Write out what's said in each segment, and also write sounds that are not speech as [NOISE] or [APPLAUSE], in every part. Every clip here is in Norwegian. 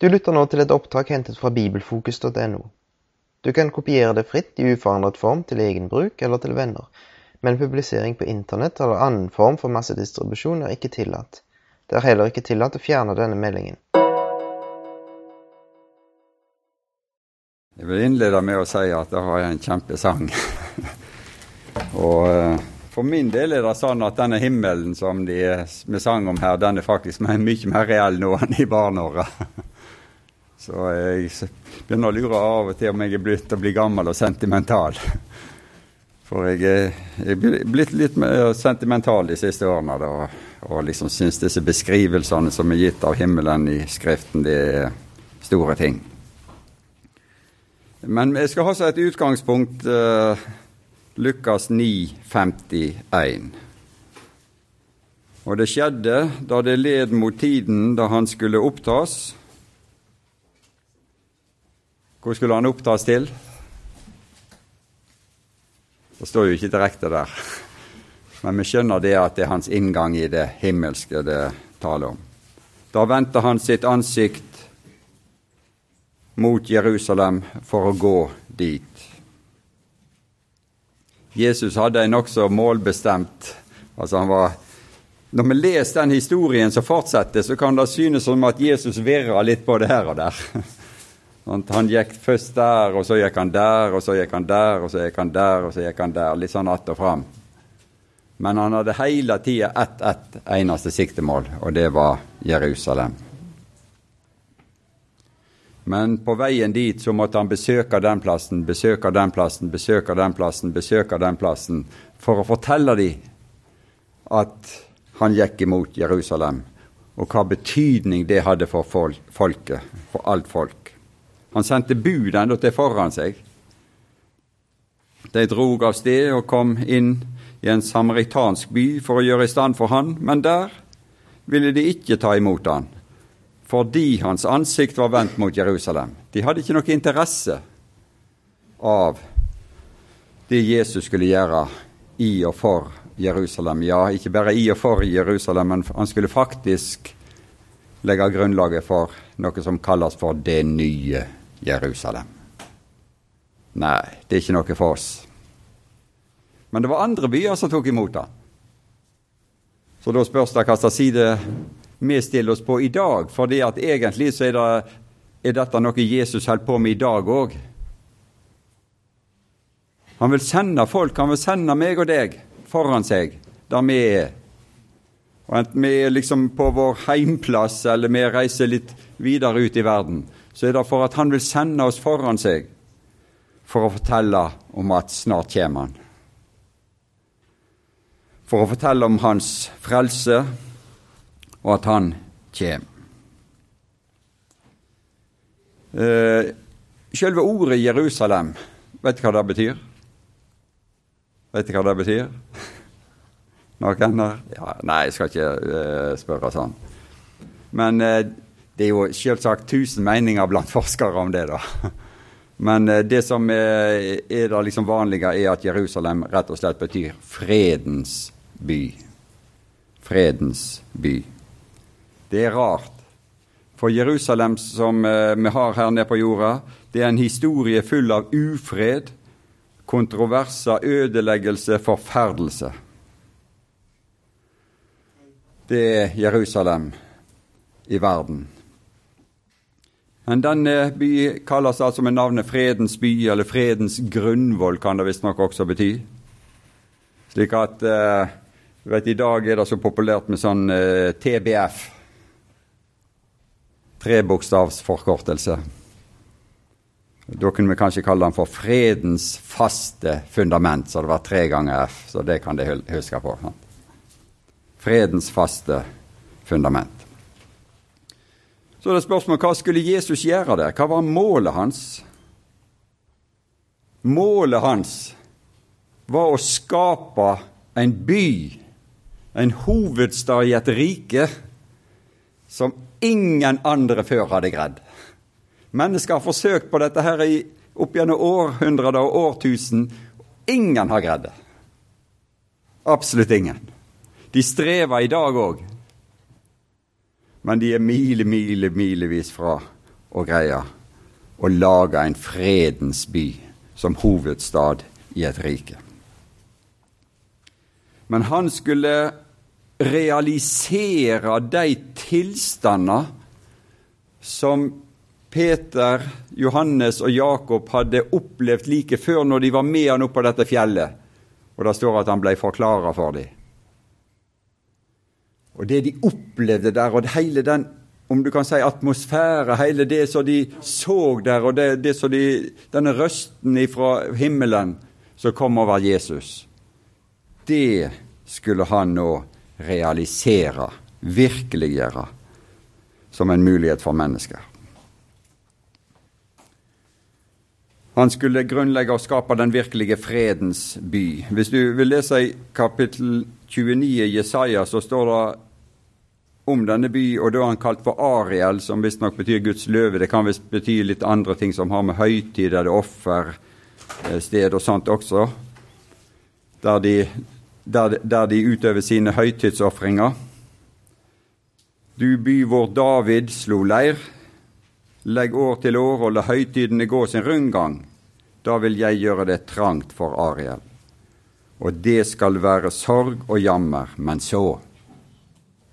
Du lytter nå til et opptak hentet fra bibelfokus.no. Du kan kopiere det fritt i uforandret form til egen bruk eller til venner, men publisering på internett eller annen form for massedistribusjon er ikke tillatt. Det er heller ikke tillatt å fjerne denne meldingen. Jeg vil innlede med å si at det var en kjempesang. [LAUGHS] og eh, for min del er det sånn at denne himmelen som vi sang om her, den er faktisk mye mer reell nå enn i barneåra. [LAUGHS] Så jeg begynner å lure av og til om jeg er blitt å bli gammel og sentimental. For jeg er blitt litt mer sentimental de siste årene da, og liksom syns disse beskrivelsene som er gitt av himmelen i Skriften, det er store ting. Men jeg skal ha et utgangspunkt uh, Lukas 9, 51. Og det skjedde da det led mot tiden da han skulle opptas hvor skulle han opptas til? Det står jo ikke direkte der. Men vi skjønner det at det er hans inngang i det himmelske det taler om. Da vendte han sitt ansikt mot Jerusalem for å gå dit. Jesus hadde en nokså målbestemt altså han var, Når vi leser den historien som fortsetter, så kan det synes som at Jesus virrer litt både her og der. Han gikk først der, og så gikk han der, og så gikk han der, og så gikk han der, og så gikk han der. Litt sånn att og fram. Men han hadde hele tida ett, ett eneste siktemål, og det var Jerusalem. Men på veien dit så måtte han besøke den plassen, besøke den plassen, besøke den plassen, besøke den plassen, for å fortelle dem at han gikk imot Jerusalem, og hva betydning det hadde for folket, for alt folk. Han sendte bud enda til foran seg. De drog av sted og kom inn i en samaritansk by for å gjøre i stand for han, men der ville de ikke ta imot han, fordi hans ansikt var vendt mot Jerusalem. De hadde ikke noe interesse av det Jesus skulle gjøre i og for Jerusalem. Ja, ikke bare i og for Jerusalem, men han skulle faktisk legge grunnlaget for noe som kalles for det nye Jerusalem. Nei, det er ikke noe for oss. Men det var andre byer som tok imot han. Så da spørs det hvilken side vi stiller oss på i dag. For at egentlig så er, det, er dette noe Jesus holder på med i dag òg. Han vil sende folk, han vil sende meg og deg foran seg der vi er. Og Enten vi er liksom på vår heimplass eller vi reiser litt videre ut i verden, så er det for at han vil sende oss foran seg for å fortelle om at snart kommer han. For å fortelle om hans frelse og at han kommer. Eh, selve ordet Jerusalem, vet du hva det betyr? Vet du hva det betyr? [LAUGHS] Noen der? Ja, nei, jeg skal ikke uh, spørre sånn. Men uh, det er jo selvsagt tusen meninger blant [LAUGHS] forskere om det, da. Men uh, det som er, er det liksom vanlige, er at Jerusalem rett og slett betyr fredens by. Fredens by. Det er rart. For Jerusalem som vi har her nede på jorda, det er en historie full av ufred, kontroverser, ødeleggelse, forferdelse det er Jerusalem i verden. Men denne by kalles altså med navnet Fredens by, eller Fredens grunnvoll, kan det visstnok også bety. Slik at eh, vet, I dag er det så populært med sånn eh, TBF. Trebokstavsforkortelse. Da kunne vi kanskje kalle den for Fredens faste fundament, så det var tre ganger F. Så det kan de huske på. Sant? fredens faste fundament. Så er det spørsmålet hva skulle Jesus gjøre der? Hva var målet hans? Målet hans var å skape en by, en hovedstad i et rike, som ingen andre før hadde greid. Mennesker har forsøkt på dette her i opp gjennom århundrer og årtusen. Ingen har greid det. Absolutt ingen. De strever i dag òg. Men de er mile, mile, milevis fra og greie å lage en fredens by som hovedstad i et rike. Men han skulle realisere de tilstander som Peter, Johannes og Jakob hadde opplevd like før når de var med han opp på dette fjellet. Og det står at han ble forklara for dem. Og det de opplevde der, og hele den om du kan si atmosfære, hele det som de så der, og det, det som de, denne røsten fra himmelen som kom over Jesus, det skulle han nå realisere, virkeliggjøre, som en mulighet for mennesker. Han skulle grunnlegge og skape den virkelige fredens by. Hvis du vil lese i kapittel 29 i Jesaja, så står det om denne by, og da er han kalt for Ariel, som visstnok betyr Guds løve. Det kan visst bety litt andre ting som har med høytid eller offersted og sånt også, der de, der, der de utøver sine høytidsofringer. Du by hvor David slo leir, legg år til år og la høytidene gå sin rundgang. Da vil jeg gjøre det trangt for Ariel. Og det skal være sorg og jammer, men så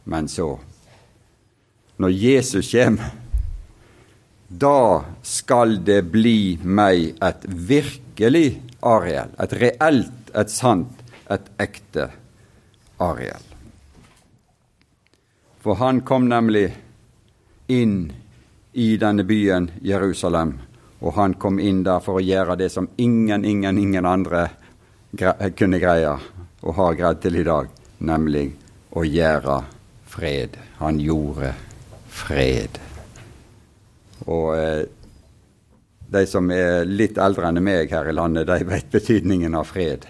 men så Når Jesus kommer, da skal det bli meg et virkelig Ariel. Et reelt, et sant, et ekte Ariel. For han kom nemlig inn i denne byen Jerusalem, og han kom inn der for å gjøre det som ingen, ingen, ingen andre kunne greie og har greid til i dag, nemlig å gjøre fred. Han gjorde fred. Og eh, de som er litt eldre enn meg her i landet, de vet betydningen av fred.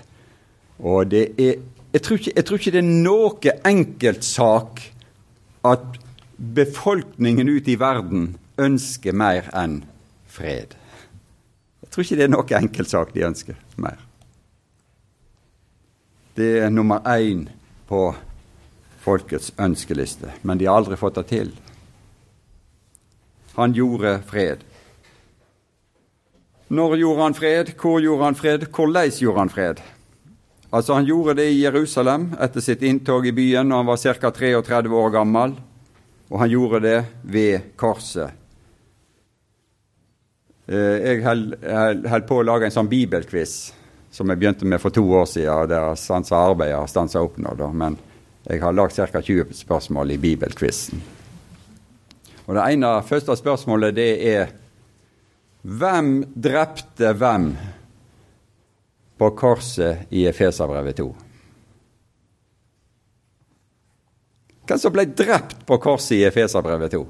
Og det er jeg tror, ikke, jeg tror ikke det er noe enkeltsak at befolkningen ute i verden ønsker mer enn fred. Jeg tror ikke det er noe enkeltsak de ønsker mer. Det er nummer én på folkets ønskeliste, men de har aldri fått det til. Han gjorde fred. Når gjorde han fred? Hvor gjorde han fred? Hvordan gjorde han fred? Altså Han gjorde det i Jerusalem etter sitt inntog i byen når han var ca. 33 år gammel, og han gjorde det ved korset. Eh, jeg holder på å lage en sånn bibelquiz som jeg begynte med for to år siden, der stansa arbeidet har stansa opp nå. Men jeg har lagd ca. 20 spørsmål i bibelquizen. Og Det ene første spørsmålet det er Hvem drepte hvem på korset i Efeserbrevet 2? Hvem som ble drept på korset i Efeserbrevet 2?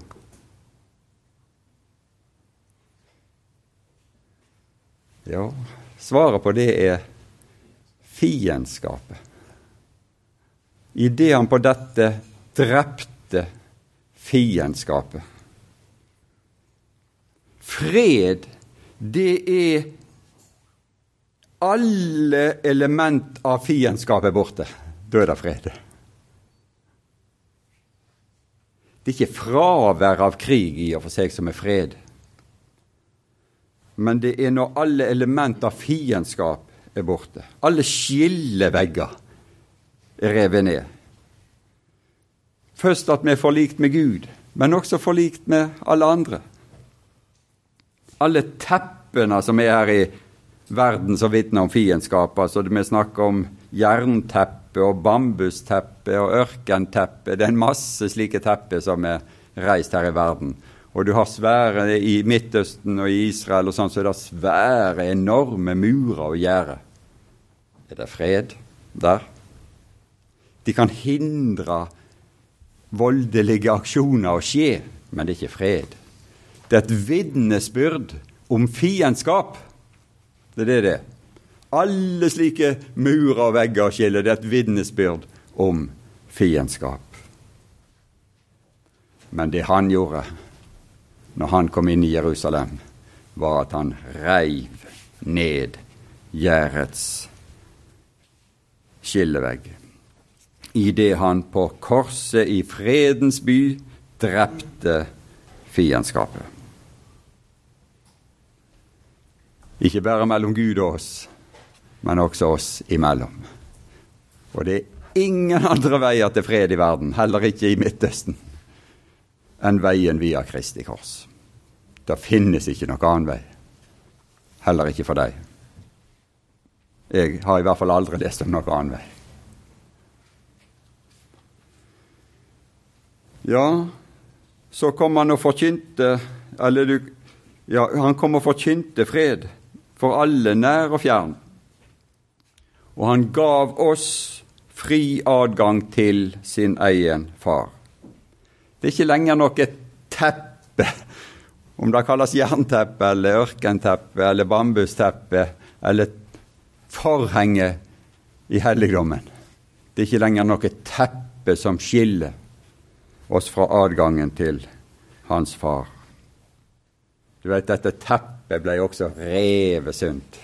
Ja, svaret på det er fiendskapet idet han på dette drepte fiendskapet. Fred, det er alle element av fiendskapet borte. Død det fred. Det er ikke fravær av krig i og for seg som er fred. Men det er når alle element av fiendskap er borte. Alle skillevegger er revet ned. Først at vi er forlikt med Gud, men også forlikt med alle andre. Alle teppene som er her i verden som vitner om fiendskap. Altså vi snakker om jernteppe og bambusteppe og ørkenteppe. Det er en masse slike tepper som er reist her i verden. Og du har svære i Midtøsten og i Israel og sånn, så er det svære, enorme murer og gjerder. Er det fred der? De kan hindre voldelige aksjoner å skje, men det er ikke fred. Det er et vitnesbyrd om fiendskap. Det er det det. Alle slike murer og vegger skiller. Det er et vitnesbyrd om fiendskap. Men det han gjorde når han kom inn i Jerusalem, var at han reiv ned gjerdets skillevegg idet han på korset i fredens by drepte fiendskapet. Ikke bare mellom Gud og oss, men også oss imellom. Og det er ingen andre veier til fred i verden, heller ikke i Midtøsten, enn veien via Kristi kors. Det finnes ikke noen annen vei. Heller ikke for deg. Jeg har i hvert fall aldri lest om noen annen vei. Ja, så kom han og forkynte Eller du Ja, han kom og forkynte fred for alle nær og fjern. Og han gav oss fri adgang til sin egen far. Det er ikke lenger noe teppe, om det kalles jernteppe eller ørkenteppe eller bambusteppe eller forhenge i helligdommen. Det er ikke lenger noe teppe som skiller oss fra adgangen til hans far. Du vet, dette teppet ble også revet sunt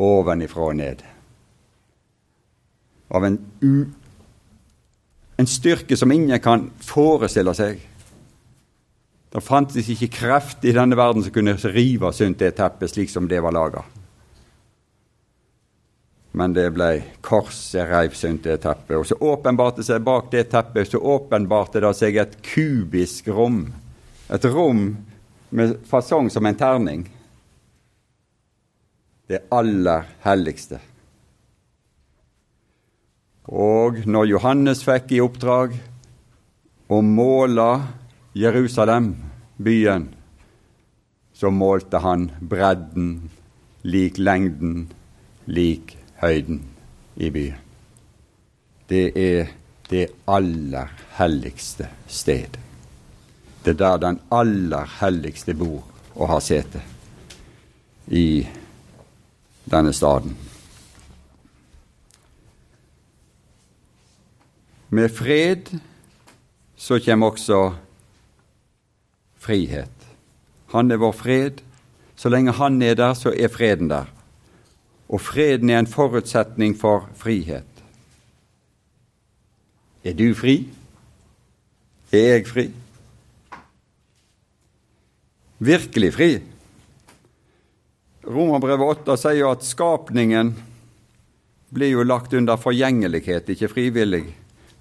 ovenifra og ned. Av en, u, en styrke som ingen kan forestille seg. Det fantes ikke kreft i denne verden som kunne rive sunt det teppet slik som det var laga. Men det ble korset reiv sunt det teppet. Og så åpenbarte seg bak det teppet så åpenbarte det seg et kubisk rom. Et rom med fasong som en terning. Det aller helligste. Og når Johannes fikk i oppdrag å måle Jerusalem, byen, så målte han bredden lik lengden lik høyden i byen. Det er det aller helligste sted. Det er der den aller helligste bor og har sete i denne staden. Med fred så kommer også frihet. Han er vår fred. Så lenge han er der, så er freden der og freden er en forutsetning for frihet. Er du fri? Er jeg fri? Virkelig fri? Romerbrevet 8 sier jo at skapningen blir jo lagt under forgjengelighet, ikke frivillig,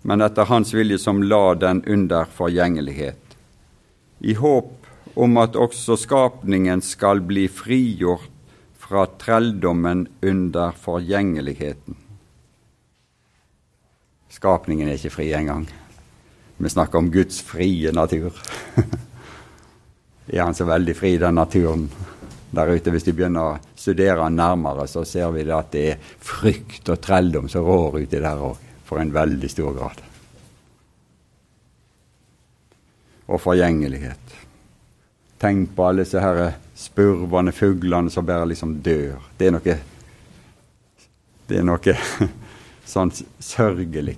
men etter Hans vilje som la den under forgjengelighet, i håp om at også skapningen skal bli frigjort fra trelldommen under forgjengeligheten. Skapningen er ikke fri engang. Vi snakker om Guds frie natur. [LAUGHS] er han så veldig fri, den naturen der ute? Hvis de begynner å studere han nærmere, så ser vi at det er frykt og trelldom som rår uti der òg, for en veldig stor grad. Og forgjengelighet. Tenk på alle disse her spurvende fuglene som bare liksom dør. Det er noe Det er noe [LAUGHS] sånn sørgelig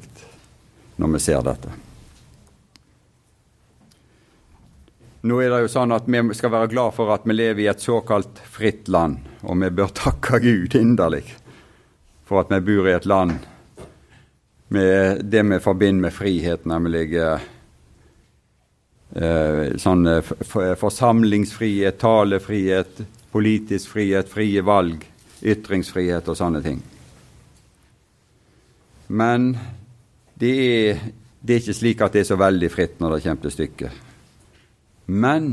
når vi ser dette. Nå er det jo sånn at Vi skal være glad for at vi lever i et såkalt fritt land, og vi bør takke Gud inderlig for at vi bor i et land med det vi forbinder med frihet, nemlig eh, eh, sånn eh, forsamlingsfrihet, talefrihet, politisk frihet, frie valg, ytringsfrihet og sånne ting. Men det er, det er ikke slik at det er så veldig fritt når det kommer til stykket. Men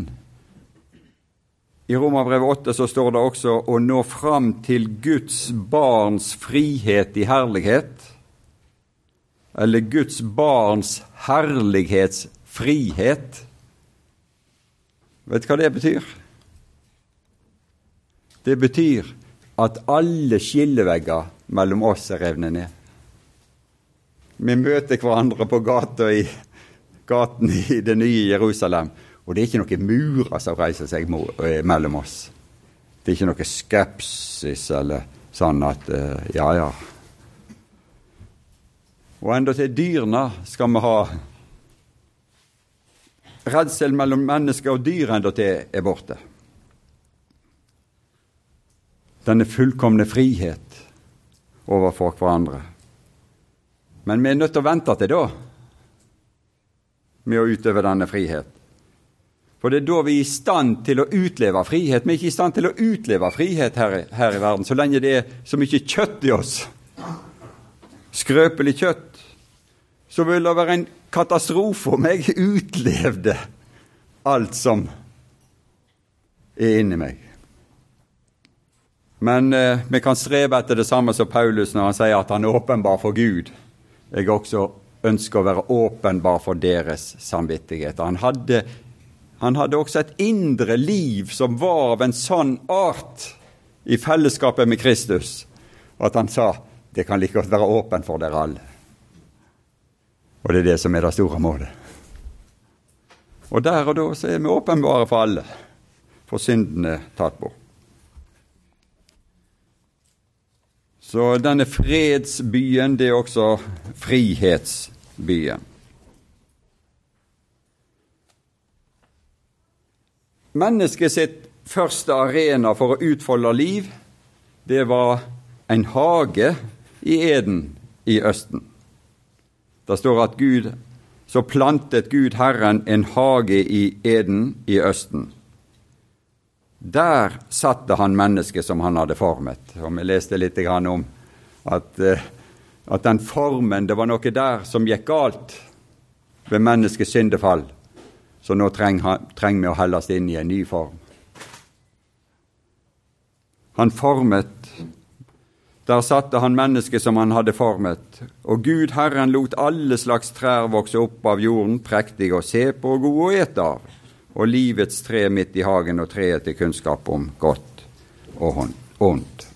i Romerbrevet 8 så står det også å nå fram til Guds barns frihet i herlighet, eller Guds barns herlighetsfrihet. Vet du hva det betyr? Det betyr at alle skillevegger mellom oss er revnet ned. Vi møter hverandre på gata i, gaten i det nye Jerusalem, og det er ikke noen murer som reiser seg eh, mellom oss. Det er ikke noe skepsis eller sånn at eh, ja, ja. Og enda til dyrene skal vi ha Redsel mellom mennesker og dyr endatil er borte. Denne fullkomne frihet overfor hverandre. Men vi er nødt til å vente til da med å utøve denne frihet. For det er da vi er i stand til å utleve frihet. Vi er ikke i stand til å utleve frihet her, her i verden så lenge det er så mye kjøtt i oss. Skrøpelig kjøtt. Så ville det være en katastrofe om jeg [LAUGHS] utlevde alt som er inni meg. Men eh, vi kan strebe etter det samme som Paulus når han sier at han er åpenbar for Gud. Jeg også ønsker å være åpenbar for deres samvittighet. Han hadde, han hadde også et indre liv som var av en sånn art i fellesskapet med Kristus at han sa det kan like godt være åpent for dere alle. Og det er det som er det store målet. Og der og da så er vi åpenbare for alle, for syndene tatt bort. Så denne fredsbyen, det er også frihetsbyen. Mennesket sitt første arena for å utfolde liv, det var en hage i Eden i Østen. Det står at Gud så plantet Gud Herren en hage i Eden i Østen. Der satte han mennesket som han hadde formet. Og Vi leste litt om at, eh, at den formen Det var noe der som gikk galt ved menneskets syndefall. Så nå trenger, trenger vi å helles inn i en ny form. Han formet Der satte han mennesket som han hadde formet. Og Gud Herren lot alle slags trær vokse opp av jorden, prektige å se på og gode å ete av og livets tre midt i hagen og treet til kunnskap om godt og ondt.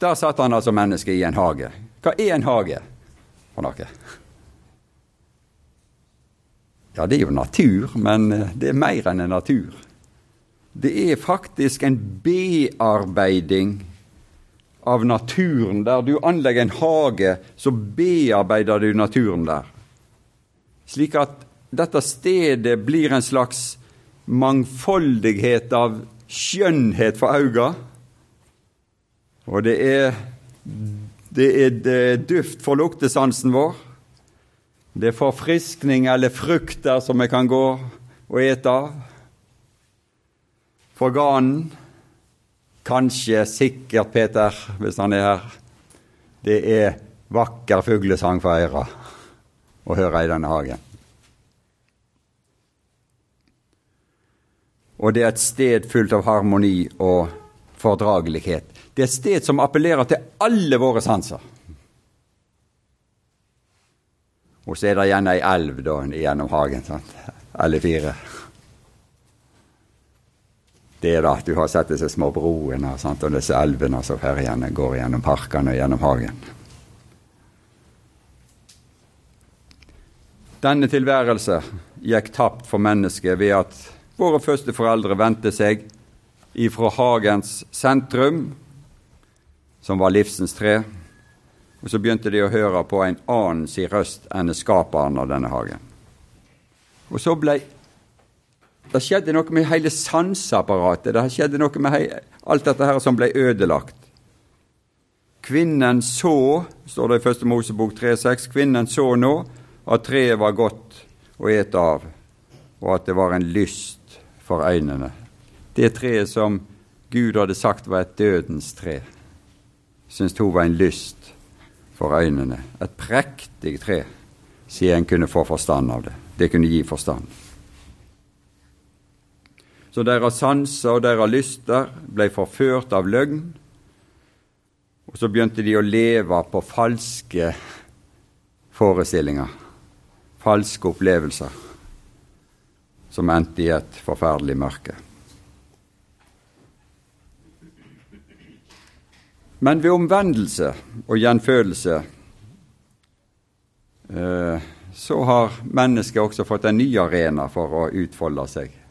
Der satt han altså mennesket i en hage. Hva er en hage for noe? Ja, det er jo natur, men eh, det er mer enn en natur. Det er faktisk en bearbeiding av naturen. Der du anlegger en hage, så bearbeider du naturen der. Slik at dette stedet blir en slags mangfoldighet av skjønnhet for øynene. Og det er, det er det duft for luktesansen vår. Det er forfriskning eller frukter som vi kan gå og ete av. For ganen Kanskje, sikkert, Peter, hvis han er her. Det er vakker fuglesang for Eira å høre i denne hagen. og det er et sted fullt av harmoni og fordragelighet. Det er et sted som appellerer til alle våre sanser. Og så er det igjen ei elv da, gjennom hagen. sant? Alle fire. Det da du har sett disse små broene sant? og disse elvene som ferjene går gjennom parkene og gjennom hagen. Denne tilværelse gikk tapt for mennesket ved at Våre første foreldre vendte seg ifra hagens sentrum, som var livsens tre, og så begynte de å høre på en annen si røst enn skaperen av denne hagen. Og så ble Det skjedde noe med hele sanseapparatet. Det skjedde noe med hei, alt dette her som ble ødelagt. Kvinnen så, står det i Første Mosebok 3,6, kvinnen så nå at treet var godt å ete av, og at det var en lyst for øynene. Det treet som Gud hadde sagt var et dødens tre, syntes hun var en lyst for øynene. Et prektig tre, sier en kunne få forstand av det. Det kunne gi forstand. Så deres sanser og deres lyster ble forført av løgn, og så begynte de å leve på falske forestillinger, falske opplevelser som endte i et forferdelig mørke. Men ved omvendelse og gjenfølelse eh, så har mennesket også fått en ny arena for å utfolde seg.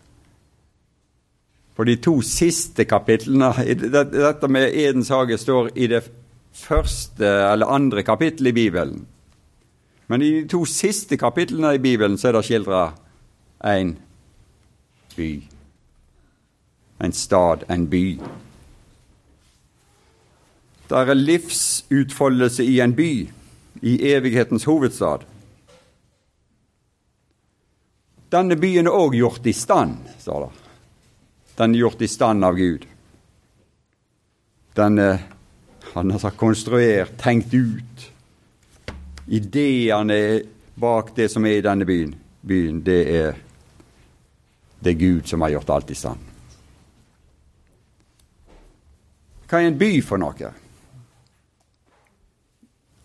For de to siste kapitlene Dette med Edens hage står i det første eller andre kapittelet i Bibelen. Men i de to siste kapitlene i Bibelen så er det skildra en by. En stad, en by. Det er livsutfoldelse i en by, i evighetens hovedstad. Denne byen er òg gjort i stand, står det. Den er gjort i stand av Gud. Den er han har konstruert, tenkt ut. Ideene bak det som er i denne byen, byen det, er, det er Gud som har gjort alt i stand. Hva er en by for noe?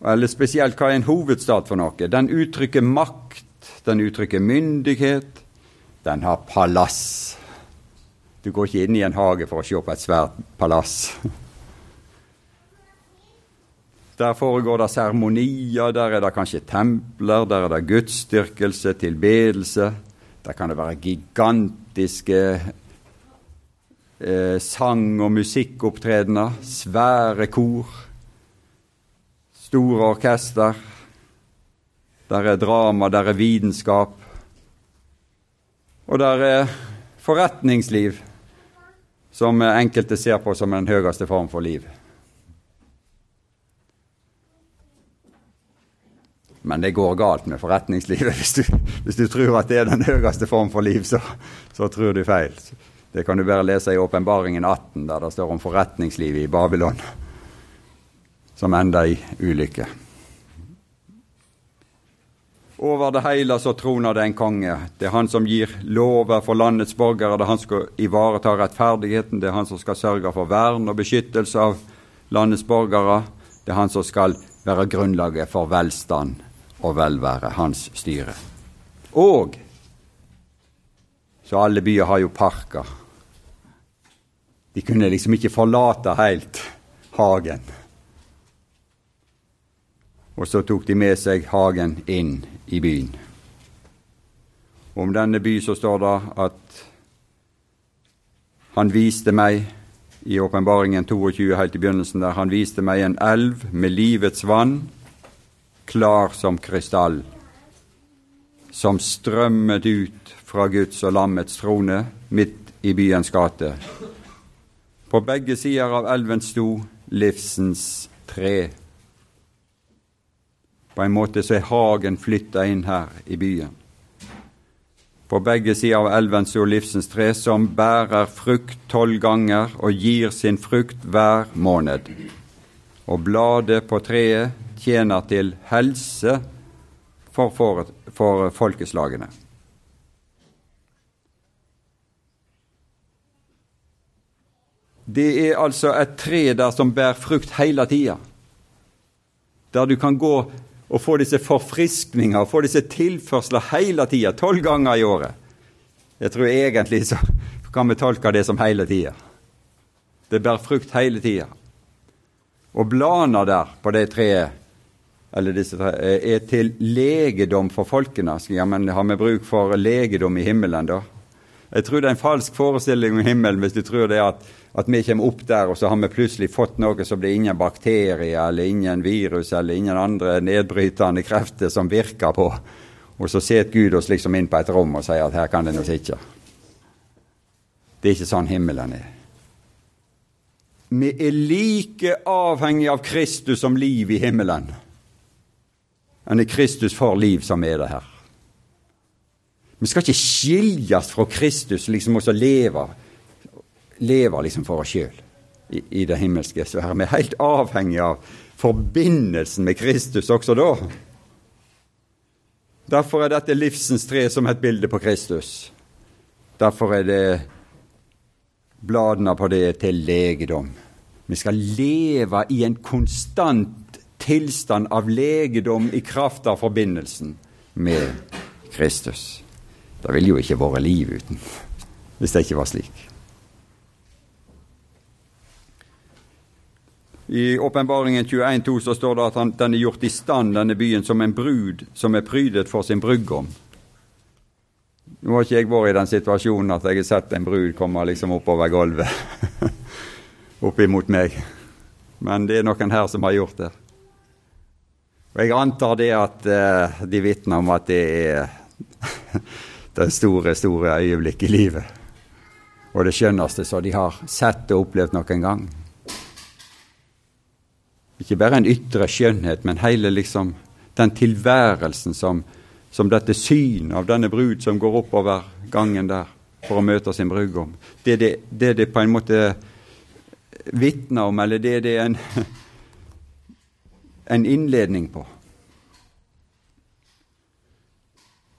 Eller spesielt, hva er en hovedstad for noe? Den uttrykker makt, den uttrykker myndighet, den har palass. Du går ikke inn i en hage for å se på et svært palass. Der foregår det seremonier, der er det kanskje templer, der er det gudsdyrkelse, tilbedelse. Der kan det være gigantiske eh, sang- og musikkopptredener, svære kor, store orkester. Der er drama, der er vitenskap. Og der er forretningsliv, som enkelte ser på som den høyeste form for liv. Men det går galt med forretningslivet. Hvis du, hvis du tror at det er den høyeste form for liv, så, så tror du feil. Det kan du bare lese i Åpenbaringen 18, der det står om forretningslivet i Babylon, som enda i ulykke. Over det hele så troner det en konge. Det er han som gir lover for landets borgere. Det er han som skal ivareta rettferdigheten. Det er han som skal sørge for vern og beskyttelse av landets borgere. Det er han som skal være grunnlaget for velstand og velvære, hans styre. Og så alle byer har jo parker. De kunne liksom ikke forlate helt hagen. Og så tok de med seg hagen inn i byen. Om denne by så står det at han viste meg i åpenbaringen 22 helt i begynnelsen der, han viste meg en elv med livets vann klar som krystall, som strømmet ut fra Guds og lammets trone midt i byens gate. På begge sider av elven sto livsens tre. På en måte så er hagen flytta inn her i byen. På begge sider av elven sto livsens tre, som bærer frukt tolv ganger og gir sin frukt hver måned. Og bladet på treet tjener til helse for, for, for folkeslagene. Det er altså et tre der som bærer frukt hele tida. Der du kan gå og få disse forfriskninger, få disse tilførsler hele tida, tolv ganger i året. Jeg tror egentlig så kan vi tolke det som hele tida. Det bærer frukt hele tida. Og bladene der på det treet eller disse tre, er til legedom for folkene. Ja, men har vi bruk for legedom i himmelen, da? Jeg tror det er en falsk forestilling om himmelen hvis du tror det at, at vi kommer opp der, og så har vi plutselig fått noe som blir ingen bakterier eller ingen virus eller ingen andre nedbrytende krefter som virker på. Og så setter Gud oss liksom inn på et rom og sier at her kan det nå sitte. Det er ikke sånn himmelen er. Vi er like avhengig av Kristus som liv i himmelen enn det Kristus får liv som er det her. Vi skal ikke skiljes fra Kristus liksom, og så leve, leve liksom for oss sjøl i, i, det himmelske sfære. Vi er helt avhengige av forbindelsen med Kristus også da. Derfor er dette livsens tre som et bilde på Kristus. Derfor er det bladene på det til legedom. Vi skal leve i en konstant tilstand av legedom i kraft av forbindelsen med Kristus. Det ville jo ikke vært liv uten, hvis det ikke var slik. I Åpenbaringen 21,2 så står det at han, den er gjort i stand, denne byen, som en brud som er prydet for sin brudgom. Nå har ikke jeg vært i den situasjonen at jeg har sett en brud komme liksom oppover gulvet [LAUGHS] opp imot meg, men det er noen her som har gjort det. Og Jeg antar det at uh, de vitner om at det er [LAUGHS] det store, store øyeblikk i livet. Og det skjønneste som de har sett og opplevd noen gang. Ikke bare en ytre skjønnhet, men hele liksom den tilværelsen som, som dette synet av denne brud som går oppover gangen der for å møte sin brudgom. Det det, det det på en måte vitner om, eller det det er en, [LAUGHS] en innledning på.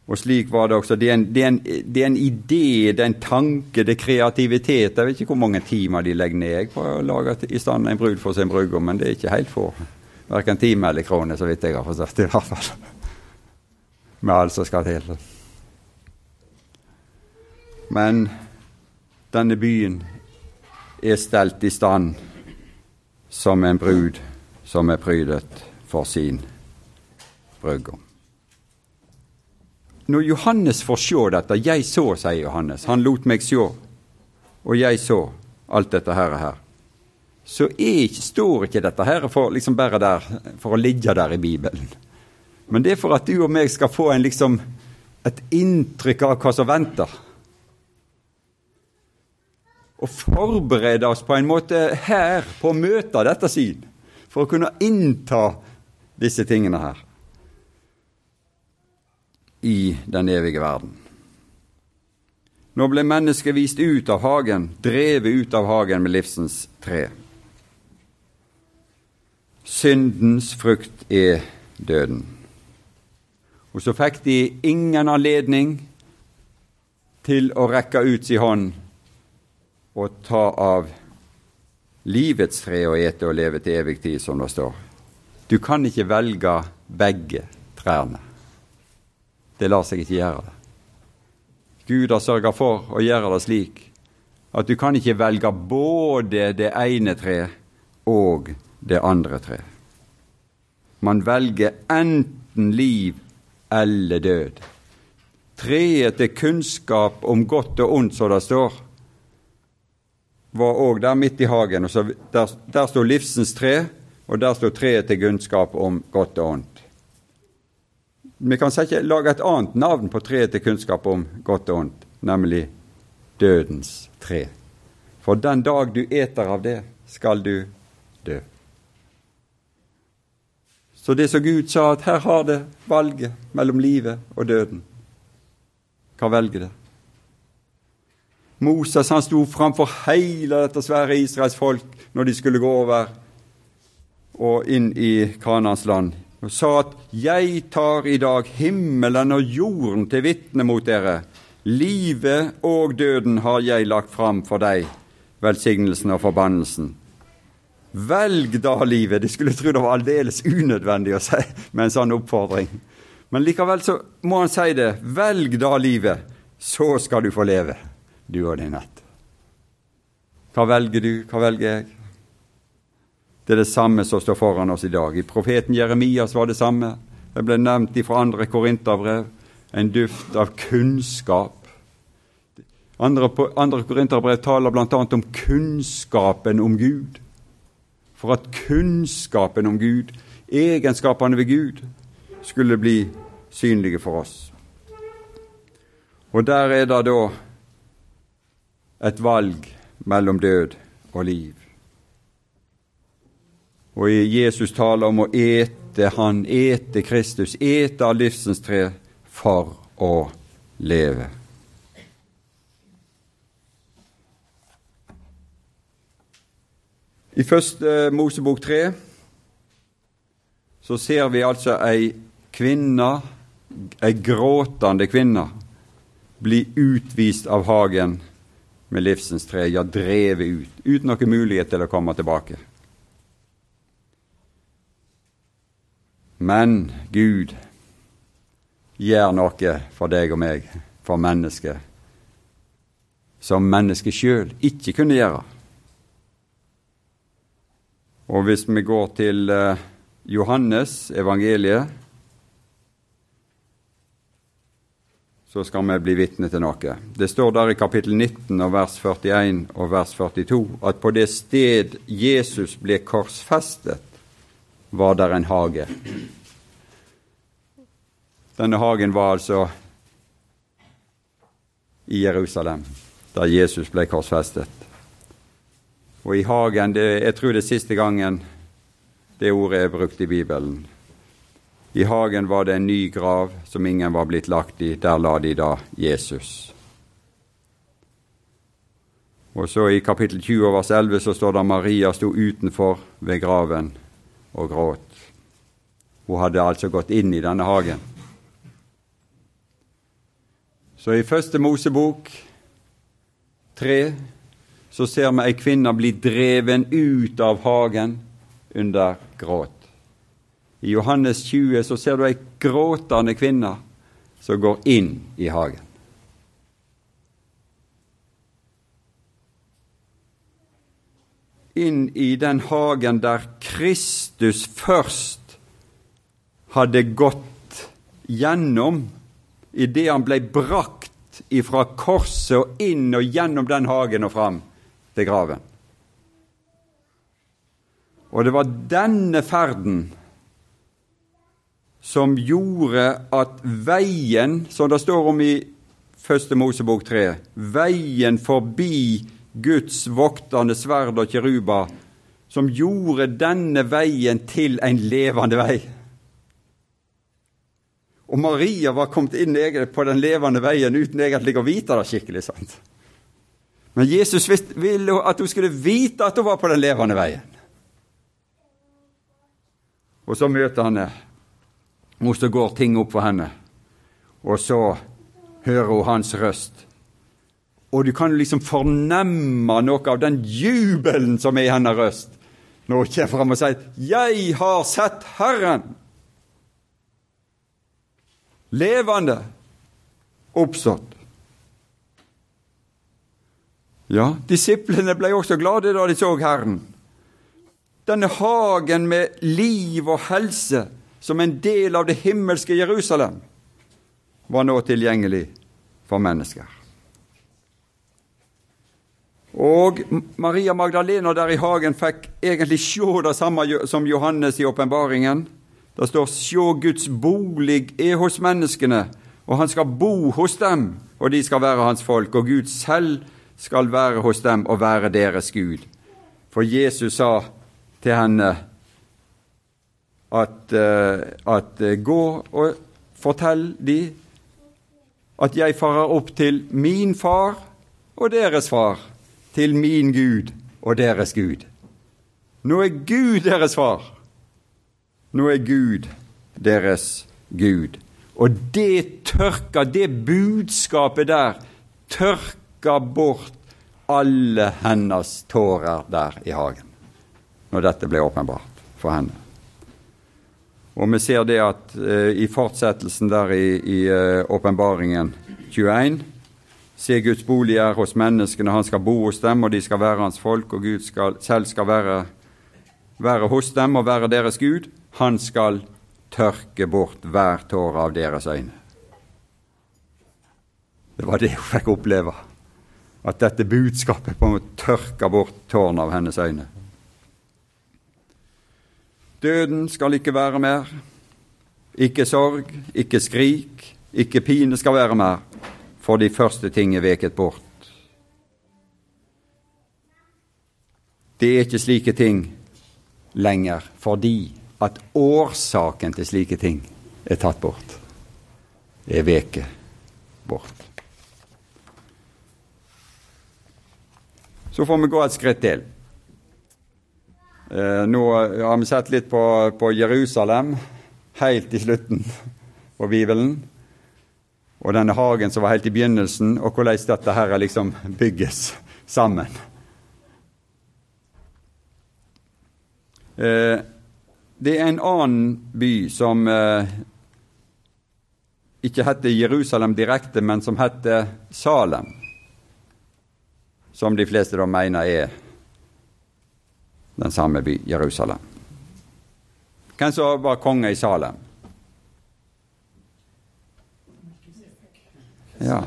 Og slik var det også. Det er, en, det, er en, det er, en, idé, det er en tanke, det er kreativitet. Jeg vet ikke hvor mange timer de legger ned på å lage i stand en brud for sin brudgom, men det er ikke helt få. Verken time eller krone, så vidt jeg har forstått. i hvert fall. Med alt som skal til. Men denne byen er stelt i stand som en brud som er prydet for sin brudgom. Når Johannes får se dette 'Jeg så', sier Johannes. Han lot meg se, og jeg så alt dette her. her. Så ikke, står ikke dette her for, liksom bare der, for å ligge der i Bibelen. Men det er for at du og meg skal få en, liksom, et inntrykk av hva som venter og forberede oss på en måte her på å møte dette syn, for å kunne innta disse tingene her i den evige verden. Nå ble mennesket vist ut av hagen, drevet ut av hagen med livsens tre. Syndens frukt er døden. Og så fikk de ingen anledning til å rekke ut sin hånd og ta av livets tre og ete og leve til evig tid, som det står. Du kan ikke velge begge trærne. Det lar seg ikke gjøre. det. Gud har sørga for å gjøre det slik at du kan ikke velge både det ene treet og det andre treet. Man velger enten liv eller død. Treet til kunnskap om godt og ondt, som det står, var òg der midt i hagen. og Der, der sto livsens tre, og der sto treet til kunnskap om godt og ondt. Vi kan ikke lage et annet navn på treet til kunnskap om godt og ondt, nemlig dødens tre. For den dag du eter av det, skal du dø. Så det som Gud sa, at her har det valget mellom livet og døden. Hva velger det? Moses han sto framfor hele dette svære Israels folk når de skulle gå over og inn i Kanans land, og sa at 'Jeg tar i dag himmelen og jorden til vitne mot dere'. 'Livet og døden har jeg lagt fram for deg, velsignelsen og forbannelsen'. Velg da livet. De skulle tro det var aldeles unødvendig å si med en sånn oppfordring. Men likevel så må han si det. Velg da livet, så skal du få leve du og din ett. Hva velger du, hva velger jeg? Det er det samme som står foran oss i dag. I profeten Jeremias var det samme. Det ble nevnt fra andre korinterbrev. En duft av kunnskap. Andre, andre korinterbrev taler bl.a. om kunnskapen om Gud. For at kunnskapen om Gud, egenskapene ved Gud, skulle bli synlige for oss. Og der er det da et valg mellom død og liv. Og Jesus taler om å ete Han, ete Kristus, ete av livsens tre for å leve. I første Mosebok tre så ser vi altså ei kvinne, ei gråtende kvinne, bli utvist av hagen med livsens tre, ja, drevet ut, uten noen mulighet til å komme tilbake. Men Gud gjør noe for deg og meg, for mennesket, som mennesket sjøl ikke kunne gjøre. Og hvis vi går til eh, Johannes evangeliet, så skal vi bli vitne til noe. Det står der i kapittel 19 og vers 41 og vers 42 at på det sted Jesus ble korsfestet, var der en hage. Denne hagen var altså i Jerusalem, der Jesus ble korsfestet. Og i hagen det, Jeg tror det er siste gangen det ordet er brukt i Bibelen. I hagen var det en ny grav som ingen var blitt lagt i. Der la de da Jesus. Og så I kapittel 20 vers 11 så står det at Maria sto utenfor ved graven og gråt. Hun hadde altså gått inn i denne hagen. Så i første Mosebok tre så ser vi ei kvinne bli dreven ut av hagen under gråt. I Johannes 20 så ser du ei gråtende kvinne som går inn i hagen. Inn i den hagen der Kristus først hadde gått gjennom idet han ble brakt ifra korset og inn og gjennom den hagen og fram til graven. Og det var denne ferden som gjorde at veien, som det står om i Første Mosebok 3, veien forbi Guds voktende sverd og kiruba, som gjorde denne veien til en levende vei. Og Maria var kommet inn på den levende veien uten egentlig å vite det skikkelig. sant? Men Jesus ville at hun skulle vite at hun var på den levende veien. Og så møter han henne, og så går ting opp for henne. Og så hører hun hans røst. Og du kan liksom fornemme noe av den jubelen som er i hennes røst når hun kommer fram og sier 'Jeg har sett Herren' levende, oppstått. Ja, disiplene ble også glade da de så Herren. Denne hagen med liv og helse som en del av det himmelske Jerusalem var nå tilgjengelig for mennesker. Og Maria Magdalena der i hagen fikk egentlig se det samme som Johannes i åpenbaringen. Det står 'Sjå Guds bolig er hos menneskene', og han skal bo hos dem, og de skal være hans folk, og Gud selv skal være hos dem og være deres Gud. For Jesus sa til henne at, uh, at uh, gå og fortell de at jeg farer opp til min far og deres far, til min Gud og deres Gud. Nå er Gud deres far nå er Gud deres Gud. Og det tørka, det budskapet der, tørka bort alle hennes tårer der i hagen, når dette ble åpenbart for henne. Og vi ser det at eh, i fortsettelsen der i eh, åpenbaringen uh, 21 Se Guds bolig er hos menneskene, han skal bo hos dem, og de skal være hans folk, og Gud skal, selv skal være, være hos dem og være deres Gud. Han skal tørke bort hver tåre av deres øyne. Det var det hun fikk oppleve. At dette budskapet på en måte tørka bort tårene av hennes øyne. Døden skal ikke være mer. Ikke sorg, ikke skrik, ikke pine skal være mer, for de første ting er veket bort. Det er ikke slike ting lenger fordi at årsaken til slike ting er tatt bort, er veket bort. Så får vi gå et skritt til. Eh, nå har vi sett litt på, på Jerusalem helt i slutten på Bibelen. Og denne hagen som var helt i begynnelsen, og hvordan dette her liksom bygges sammen. Eh, det er en annen by som eh, ikke heter Jerusalem direkte, men som heter Salem. Som de fleste da mener er den samme by, Jerusalem. Hvem som var konge i Salem? Ja.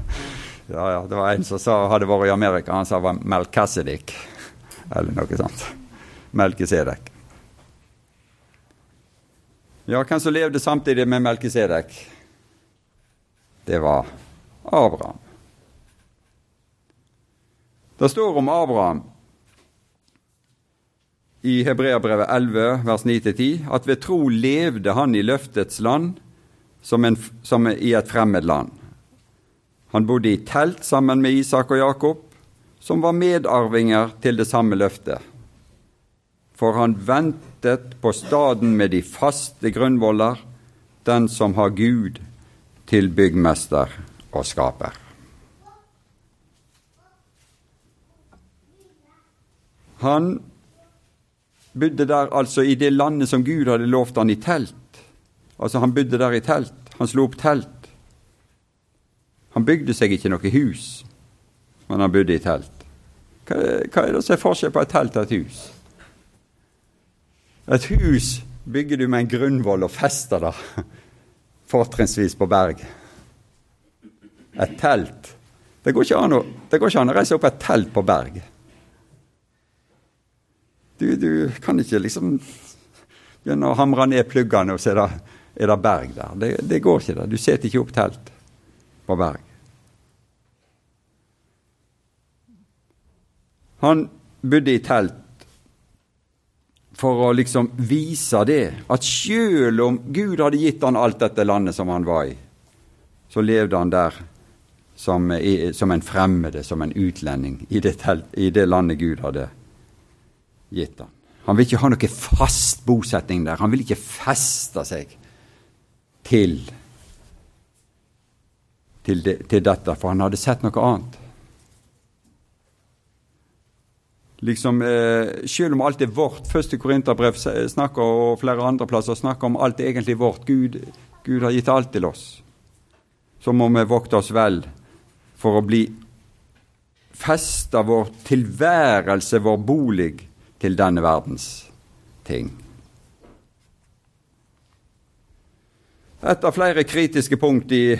[LAUGHS] ja, ja. Det var en som sa, hadde vært i Amerika, han sa det var Melkasedik. Eller noe sånt. Melkesedek. Ja, hvem som levde samtidig med Melkisedek? Det var Abraham. Det står om Abraham i Hebreabrevet 11, vers 9-10, at ved tro levde han i løftets land som, en, som i et fremmed land. Han bodde i telt sammen med Isak og Jakob, som var medarvinger til det samme løftet. For han ventet på staden med de faste grunnvoller, den som har Gud til byggmester og skaper. Han bodde der altså i det landet som Gud hadde lovt han i telt. Altså Han bodde der i telt. Han slo opp telt. Han bygde seg ikke noe hus, men han bodde i telt. Hva, hva er det som er forskjell på et telt og et hus? Et hus bygger du med en grunnvoll og fester det, fortrinnsvis på berg. Et telt Det går å, går ikke an å reise opp et telt på berg. Du, du, kan ikke liksom begynne å hamre ned pluggene, og så er det, er det berg der. Det, det, går ikke, det. Du setter ikke opp telt på berg. Han bodde i telt for å liksom vise det, at selv om Gud hadde gitt han alt dette landet som han var i, så levde han der som, som en fremmede, som en utlending, i det, telt, i det landet Gud hadde gitt han. Han vil ikke ha noe fast bosetning der. Han vil ikke feste seg til til, det, til dette, for han hadde sett noe annet. Liksom, eh, Selv om alt er vårt, første Korinterbrev snakker, og flere andre plasser snakker om alt er egentlig vårt, Gud, Gud har gitt alt til oss, så må vi vokte oss vel for å bli festa vår tilværelse, vår bolig, til denne verdens ting. Et av flere kritiske punkt i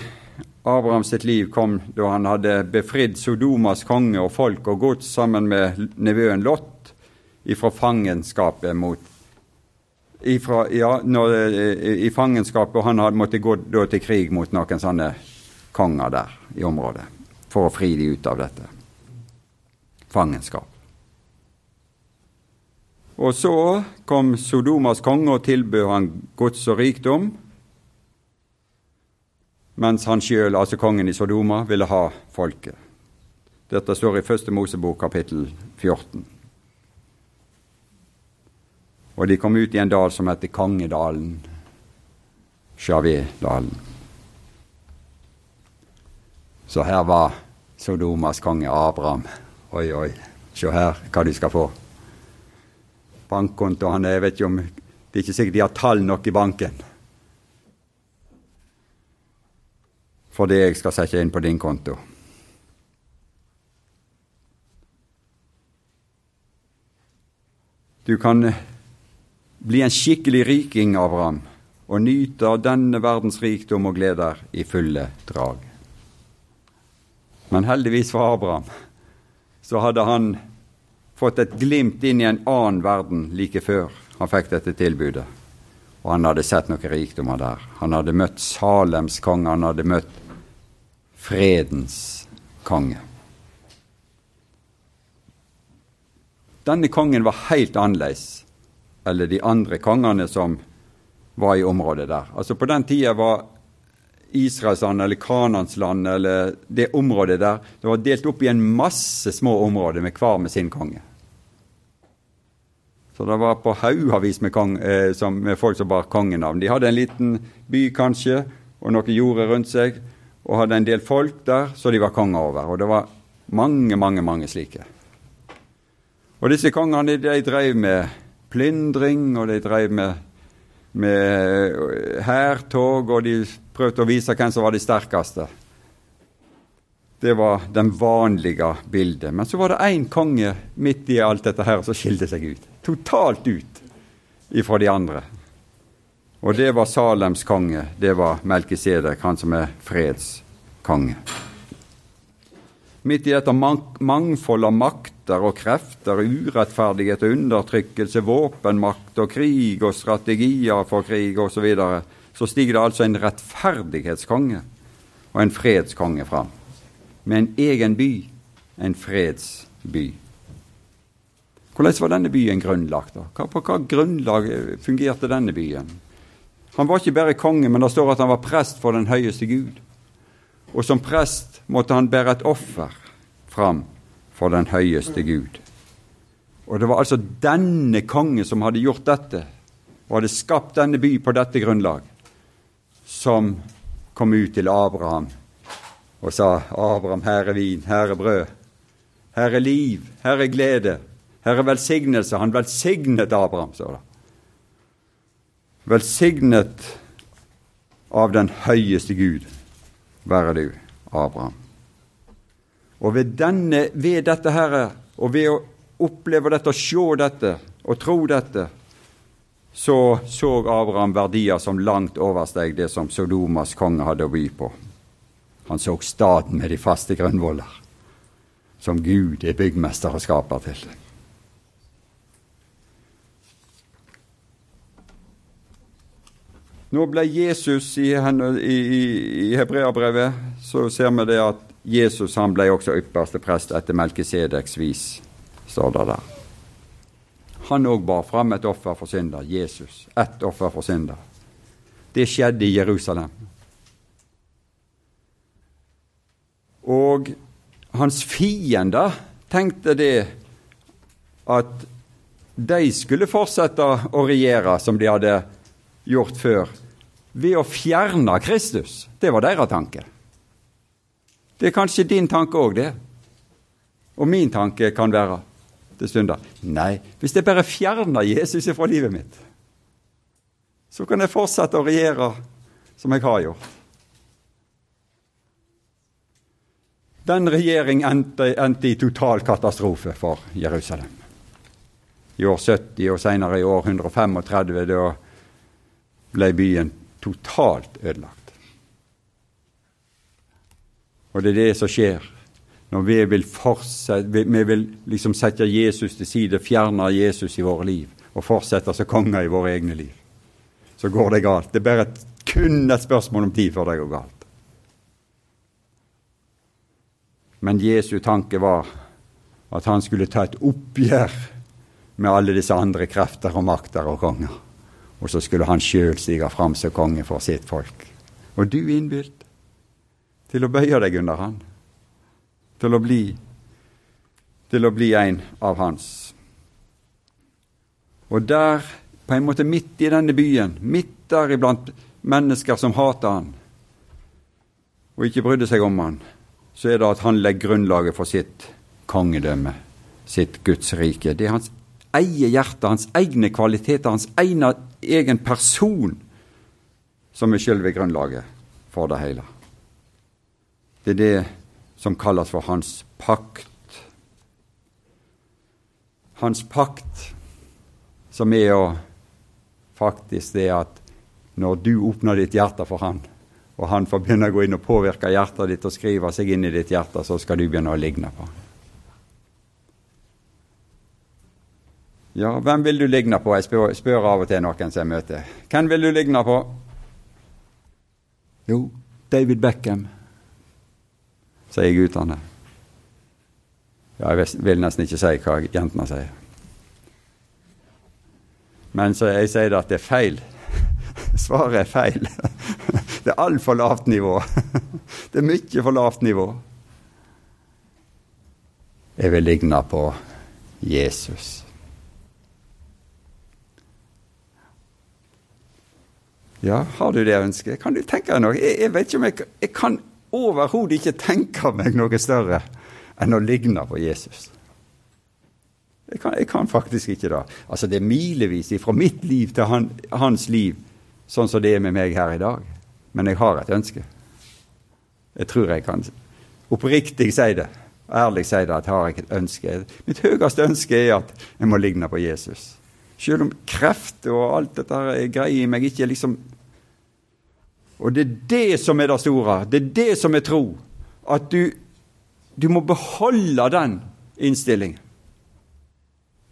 Abraham sitt liv kom da han hadde befridd Sodomas konge og folk og gods sammen med nevøen Lot ifra fangenskapet mot ifra, ja, når, i fangenskapet, og han hadde måttet gå da, til krig mot noen sånne konger der i området for å fri de ut av dette fangenskap. Og så kom Sodomas konge og tilbød han gods og rikdom, mens han sjøl, altså kongen i Sodoma, ville ha folket. Dette står i Første Mosebok kapittel 14. Og de kom ut i en dal som heter Kongedalen, Sjavé-dalen. Så her var Sodomas konge Abraham. Oi, oi, se her hva de skal få. Bankkonto han er, jeg vet ikke om Det er ikke sikkert de har tall nok i banken. For det jeg skal sette inn på din konto. Du kan bli en skikkelig riking, Abraham, og nyte av denne verdens rikdom og gleder i fulle drag. Men heldigvis for Abraham så hadde han fått et glimt inn i en annen verden like før han fikk dette tilbudet. Og han hadde sett noen rikdommer der. Han hadde møtt Salems konge, han hadde møtt fredens konge. Denne kongen var helt annerledes enn de andre kongene som var i området der. Altså På den tida var Israelsland eller Kanansland eller det området der det var delt opp i en masse små områder med hver med sin konge. Så det var på haugavis med, eh, med, folk som bar kongenavn. De hadde en liten by, kanskje, og noen jorder rundt seg og hadde en del folk der så de var konger over. Og det var mange, mange, mange slike. Og disse kongene de drev med plyndring, og de drev med, med hærtog, og de prøvde å vise hvem som var de sterkeste. Det var den vanlige bildet. Men så var det én konge midt i alt dette her som skilte seg ut. Totalt ut ifra de andre. Og det var Salems konge. Det var Melkisedek, han som er fredskonge. Midt i dette mangfold av makter og krefter, urettferdighet og undertrykkelse, våpenmakt og krig og strategier for krig osv., så, videre, så stiger det altså en rettferdighetskonge og en fredskonge fram. Med en egen by, en fredsby. Hvordan var denne byen grunnlagt? da? På hva grunnlag fungerte denne byen? Han var ikke bare konge, men det står at han var prest for den høyeste Gud. Og som prest måtte han bære et offer fram for den høyeste Gud. Og det var altså denne konge som hadde gjort dette, og hadde skapt denne by på dette grunnlag, som kom ut til Abraham og sa, 'Abraham, her er vin, her er brød, her er liv, her er glede, her er velsignelse.' Han velsignet Abraham, sa det. Velsignet av den høyeste Gud være du, Abraham. Og ved, denne, ved dette her, og ved å oppleve dette, og se dette og tro dette, så så Abraham verdier som langt oversteg det som Sodomas konge hadde å by på. Han så staten med de faste grunnvoller, som Gud er byggmester og skaper til. Nå ble Jesus i, i, i Hebreabrevet, så ser vi det at Jesus han ble også ypperste prest etter Melkisedeks vis, står det der. Han òg bar fram et offer for synder. Jesus. Ett offer for synder. Det skjedde i Jerusalem. Og hans fiender tenkte det at de skulle fortsette å regjere som de hadde gjort før, ved å fjerne Kristus. Det var deres tanke. Det er kanskje din tanke òg, det. Og min tanke kan være til stunder nei, hvis jeg bare fjerner Jesus fra livet mitt, så kan jeg fortsette å regjere som jeg har gjort. Den regjering endte, endte i total katastrofe for Jerusalem. I år 70 og senere i år 135, da ble byen totalt ødelagt. Og det er det som skjer når vi vil, fortsette, vi vil liksom sette Jesus til side, fjerne Jesus i våre liv og fortsette som konger i våre egne liv. Så går det galt. Det er bare et, kun et spørsmål om tid før det går galt. Men Jesu tanke var at han skulle ta et oppgjør med alle disse andre krefter og makter og konger. Og så skulle han sjøl stige fram som konge for sitt folk. Og du innbylt til å bøye deg under han, til å bli til å bli en av hans. Og der, på en måte midt i denne byen, midt der iblant mennesker som hater han, og ikke brydde seg om han, så er det at han legger grunnlaget for sitt kongedømme, sitt Guds rike. Det er hans eget hjerte, hans egne kvaliteter, hans ene, egen person som er selve grunnlaget for det hele. Det er det som kalles for hans pakt. Hans pakt, som er å faktisk det at når du åpner ditt hjerte for han, og han får begynne å gå inn og påvirke hjertet ditt og skrive seg inn i ditt hjerte, så skal du begynne å ligne på han. Ja, hvem vil du ligne på? Jeg spør, spør av og til noen som jeg møter. Hvem vil du ligne på? Jo, David Beckham sier guttene. Ja, jeg vil nesten ikke si hva jentene sier. Men så jeg sier det at det er feil. [LAUGHS] Svaret er feil. [LAUGHS] Det er altfor lavt nivå. [LAUGHS] Det er mye for lavt nivå. Jeg vil ligne på Jesus. Ja, har du det ønsket? Kan du tenke deg noe? Jeg, jeg vet ikke om jeg, jeg kan overhodet ikke tenke meg noe større enn å ligne på Jesus. Jeg kan, jeg kan, faktisk ikke det. Altså Det er milevis fra mitt liv til han, hans liv, sånn som det er med meg her i dag. Men jeg har et ønske. Jeg tror jeg kan oppriktig si det. Ærlig si det at jeg har et ønske. Mitt høyeste ønske er at jeg må ligne på Jesus. Selv om kreft og alt dette er greier meg ikke liksom og det er det som er det store. Det er det som er tro. At du, du må beholde den innstillingen.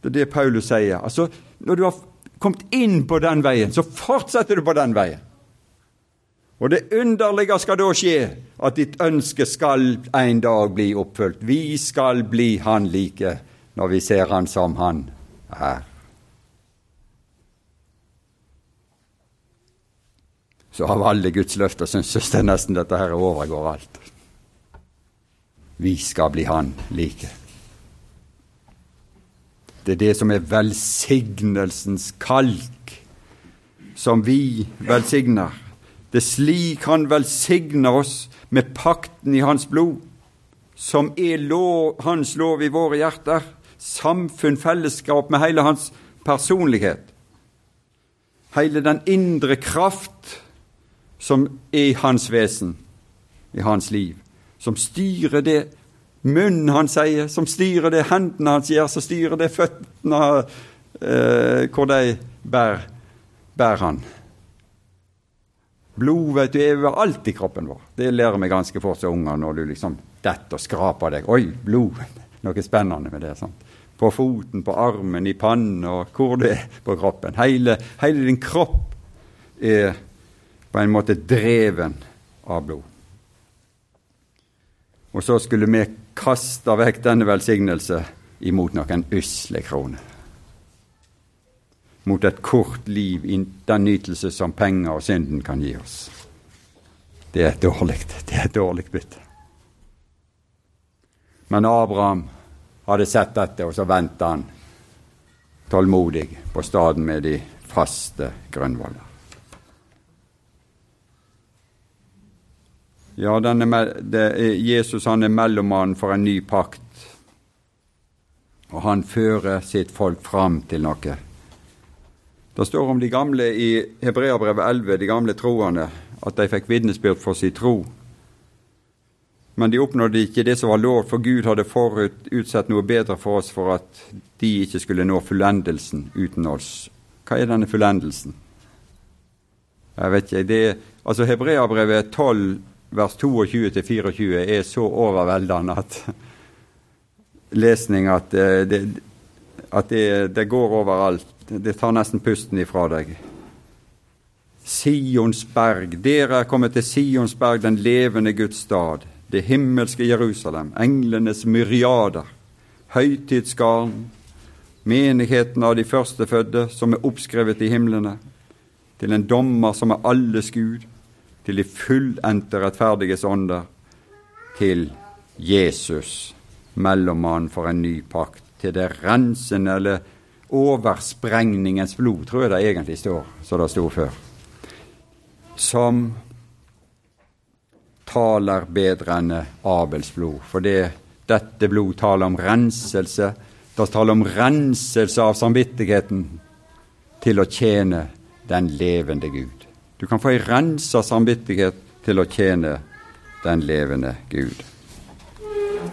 Det er det Paulus sier. Altså, Når du har kommet inn på den veien, så fortsetter du på den veien. Og det underlige skal da skje, at ditt ønske skal en dag bli oppfylt. Vi skal bli Han like når vi ser Han som Han er. Så av alle Guds løfter syns jeg nesten dette her overgår alt. Vi skal bli Han like. Det er det som er velsignelsens kalk, som vi velsigner. Det er slik Han velsigner oss med pakten i Hans blod, som er lov, Hans lov i våre hjerter. Samfunn, fellesskap med hele Hans personlighet. Hele den indre kraft som er i hans vesen, i hans liv. Som styrer det munnen han sier, som styrer det hendene hans gjør, som styrer det føttene eh, hvor de bærer, bærer han. Blod vet du, er overalt i kroppen vår. Det lærer vi ganske fort som unger når du liksom detter og skraper deg. Oi, blod! [LAUGHS] Noe spennende med det. sant? På foten, på armen, i pannen og hvor det er på kroppen. Hele, hele din kropp er på en måte dreven av blod. Og så skulle vi kaste vekk denne velsignelse imot noen usle kroner. Mot et kort liv i den nytelse som penger og synden kan gi oss. Det er dårlig. Det er et dårlig bytte. Men Abraham hadde sett dette, og så venta han tålmodig på staden med de faste grunnvoller. Ja, er, Jesus han er mellommannen for en ny pakt, og han fører sitt folk fram til noe. Det står om de gamle i Hebreabrevet 11, de gamle troende, at de fikk vitnesbyrd for sin tro. Men de oppnådde ikke det som var lov, for Gud hadde forut utsett noe bedre for oss for at de ikke skulle nå fullendelsen uten oss. Hva er denne fullendelsen? Jeg vet ikke. Det, altså Hebreabrevet 12 vers 22-24 er så overveldende at lesning at, eh, det, at det, det, går overalt. Det tar nesten pusten ifra deg. Sionsberg, dere er kommet til Sionsberg, den levende Guds stad, det himmelske Jerusalem, englenes myriader, høytidsgarden, menigheten av de førstefødde som er oppskrevet i himlene, til en dommer som er alles Gud, til de fullendte rettferdiges ånder, til Jesus, mellommann for en ny pakt, til det rensende eller oversprengningens blod, tror jeg det egentlig står, som det sto før, som taler bedre enn Abels blod. For det, dette blod taler om renselse. Det taler om renselse av samvittigheten til å tjene den levende Gud. Du kan få ei rensa samvittighet til å tjene den levende Gud.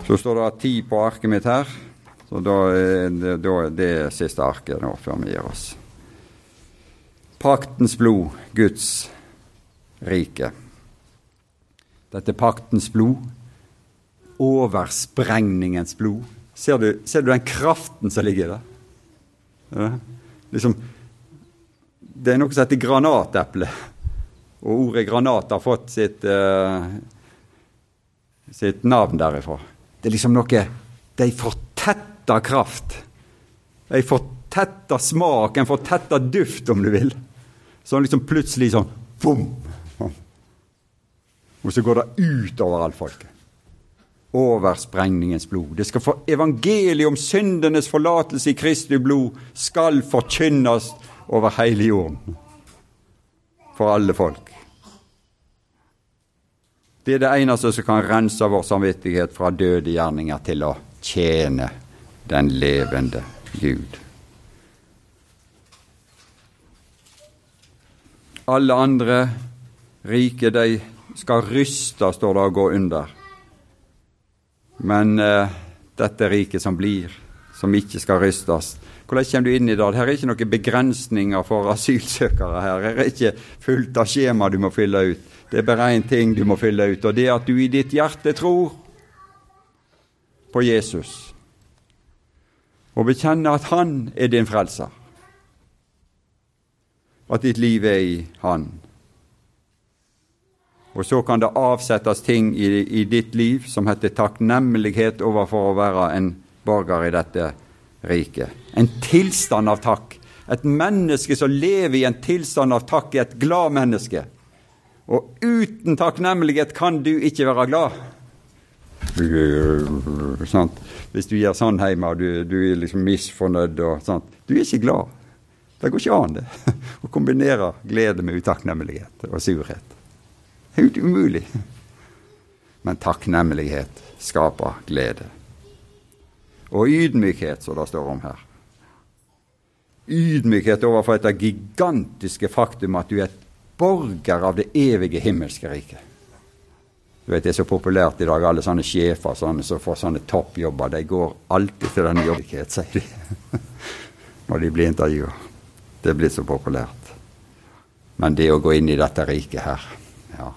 Så står det ti på arket mitt her. Så da er det, er siste arket nå, før vi gir oss. Paktens blod, Guds rike. Dette paktens blod, oversprengningens blod. Ser du, ser du den kraften som ligger der? Ja. Liksom, det er noe som heter granateple. Og ordet granat har fått sitt, uh, sitt navn derifra. Det er liksom noe De fortetter kraft. De fortetter smak, en fortetter duft, om du vil. Sånn liksom plutselig sånn bom! Og så går det ut over alt folket. Over sprengningens blod. Det skal få evangeliet om syndenes forlatelse i Kristi blod skal forkynnes over hele jorden. For alle folk. Det er det eneste som kan rense vår samvittighet fra døde gjerninger til å tjene den levende Gud. Alle andre rike, de skal ryste, står det, og gå under. Men eh, dette riket som blir, som ikke skal rystes, hvordan kommer du inn i det? Her er ikke noen begrensninger for asylsøkere. Her Her er ikke fullt av skjema du må fylle ut. Det er bare én ting du må fylle ut, og det er at du i ditt hjerte tror på Jesus og bekjenner at Han er din frelser, at ditt liv er i Han. Og så kan det avsettes ting i, i ditt liv som heter takknemlighet overfor å være en borger i dette rike. En tilstand av takk. Et menneske som lever i en tilstand av takk, er et glad menneske. Og uten takknemlighet kan du ikke være glad. Sånn. Hvis du gjør sånn hjemme du, du, er liksom misfornøyd og sånt. Du er ikke glad. Det går ikke an, det. [LAUGHS] Å kombinere glede med utakknemlighet og surhet. Det er umulig. Men takknemlighet skaper glede. Og ydmykhet, som det står om her. Ydmykhet overfor dette gigantiske faktum at du er et borger av det evige himmelske riket. Du vet, Det er så populært i dag, alle sånne sjefer sånne, som får sånne toppjobber. De går alltid til den jobbighet, sier de. [LAUGHS] Når de blir intervjua. Det blir så populært. Men det å gå inn i dette riket her, ja,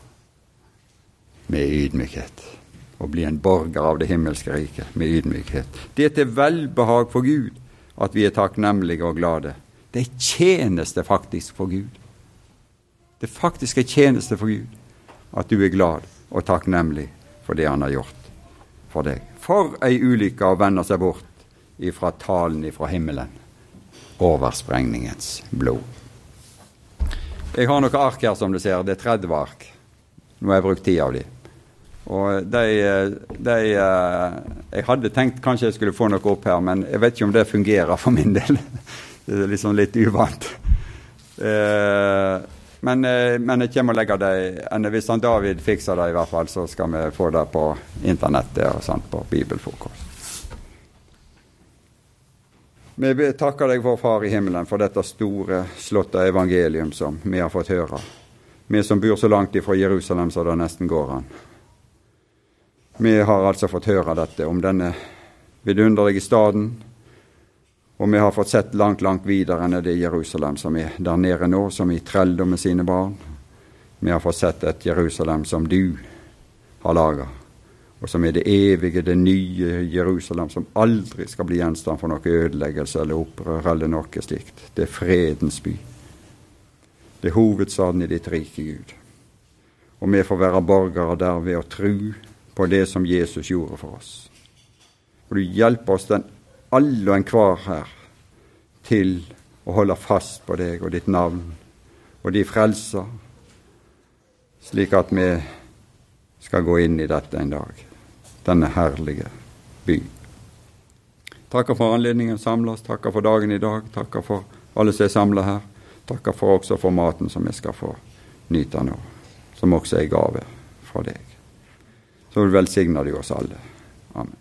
med ydmykhet Å bli en borger av det himmelske riket med ydmykhet. Det er til velbehag for Gud at vi er takknemlige og glade. Det er tjeneste faktisk for Gud. Det faktisk er tjeneste for Gud at du er glad og takknemlig for det han har gjort for deg. For ei ulykke å vende seg bort ifra talen ifra himmelen over sprengningens blod. Jeg har noen ark her, som du ser. Det er 30 ark. Nå har jeg brukt ti av de. Og de, de, Jeg hadde tenkt kanskje jeg skulle få noe opp her, men jeg vet ikke om det fungerer for min del. [LAUGHS] Det er liksom litt uvant. Eh, men, eh, men, jeg kommer og legger det Hvis han David fikser det, i hvert fall, så skal vi få det på internettet og sånt på Bibelfrokost. Vi takker deg, vår Far i himmelen, for dette store, slåtte evangelium som vi har fått høre. Vi som bor så langt ifra Jerusalem så det nesten går an. Vi har altså fått høre dette om denne vidunderlige staden, og vi har fått sett langt, langt videre enn det Jerusalem som er der nede nå, som i trelldom med sine barn. Vi har fått sett et Jerusalem som du har laga, og som er det evige, det nye Jerusalem, som aldri skal bli gjenstand for noe ødeleggelse eller opprør eller noe slikt. Det er fredens by. Det er hovedstaden i ditt rike, Gud. Og vi får være borgere der ved å tru på det som Jesus gjorde for oss. Og du hjelper oss den alle og enhver her til å holde fast på deg og ditt navn og de frelser, slik at vi skal gå inn i dette en dag, denne herlige by. Takker for anledningen å samles, takker for dagen i dag, takker for alle som er samla her. Takker for også for maten som vi skal få nyte nå, som også er gave fra deg. Så velsigner du oss alle. Amen.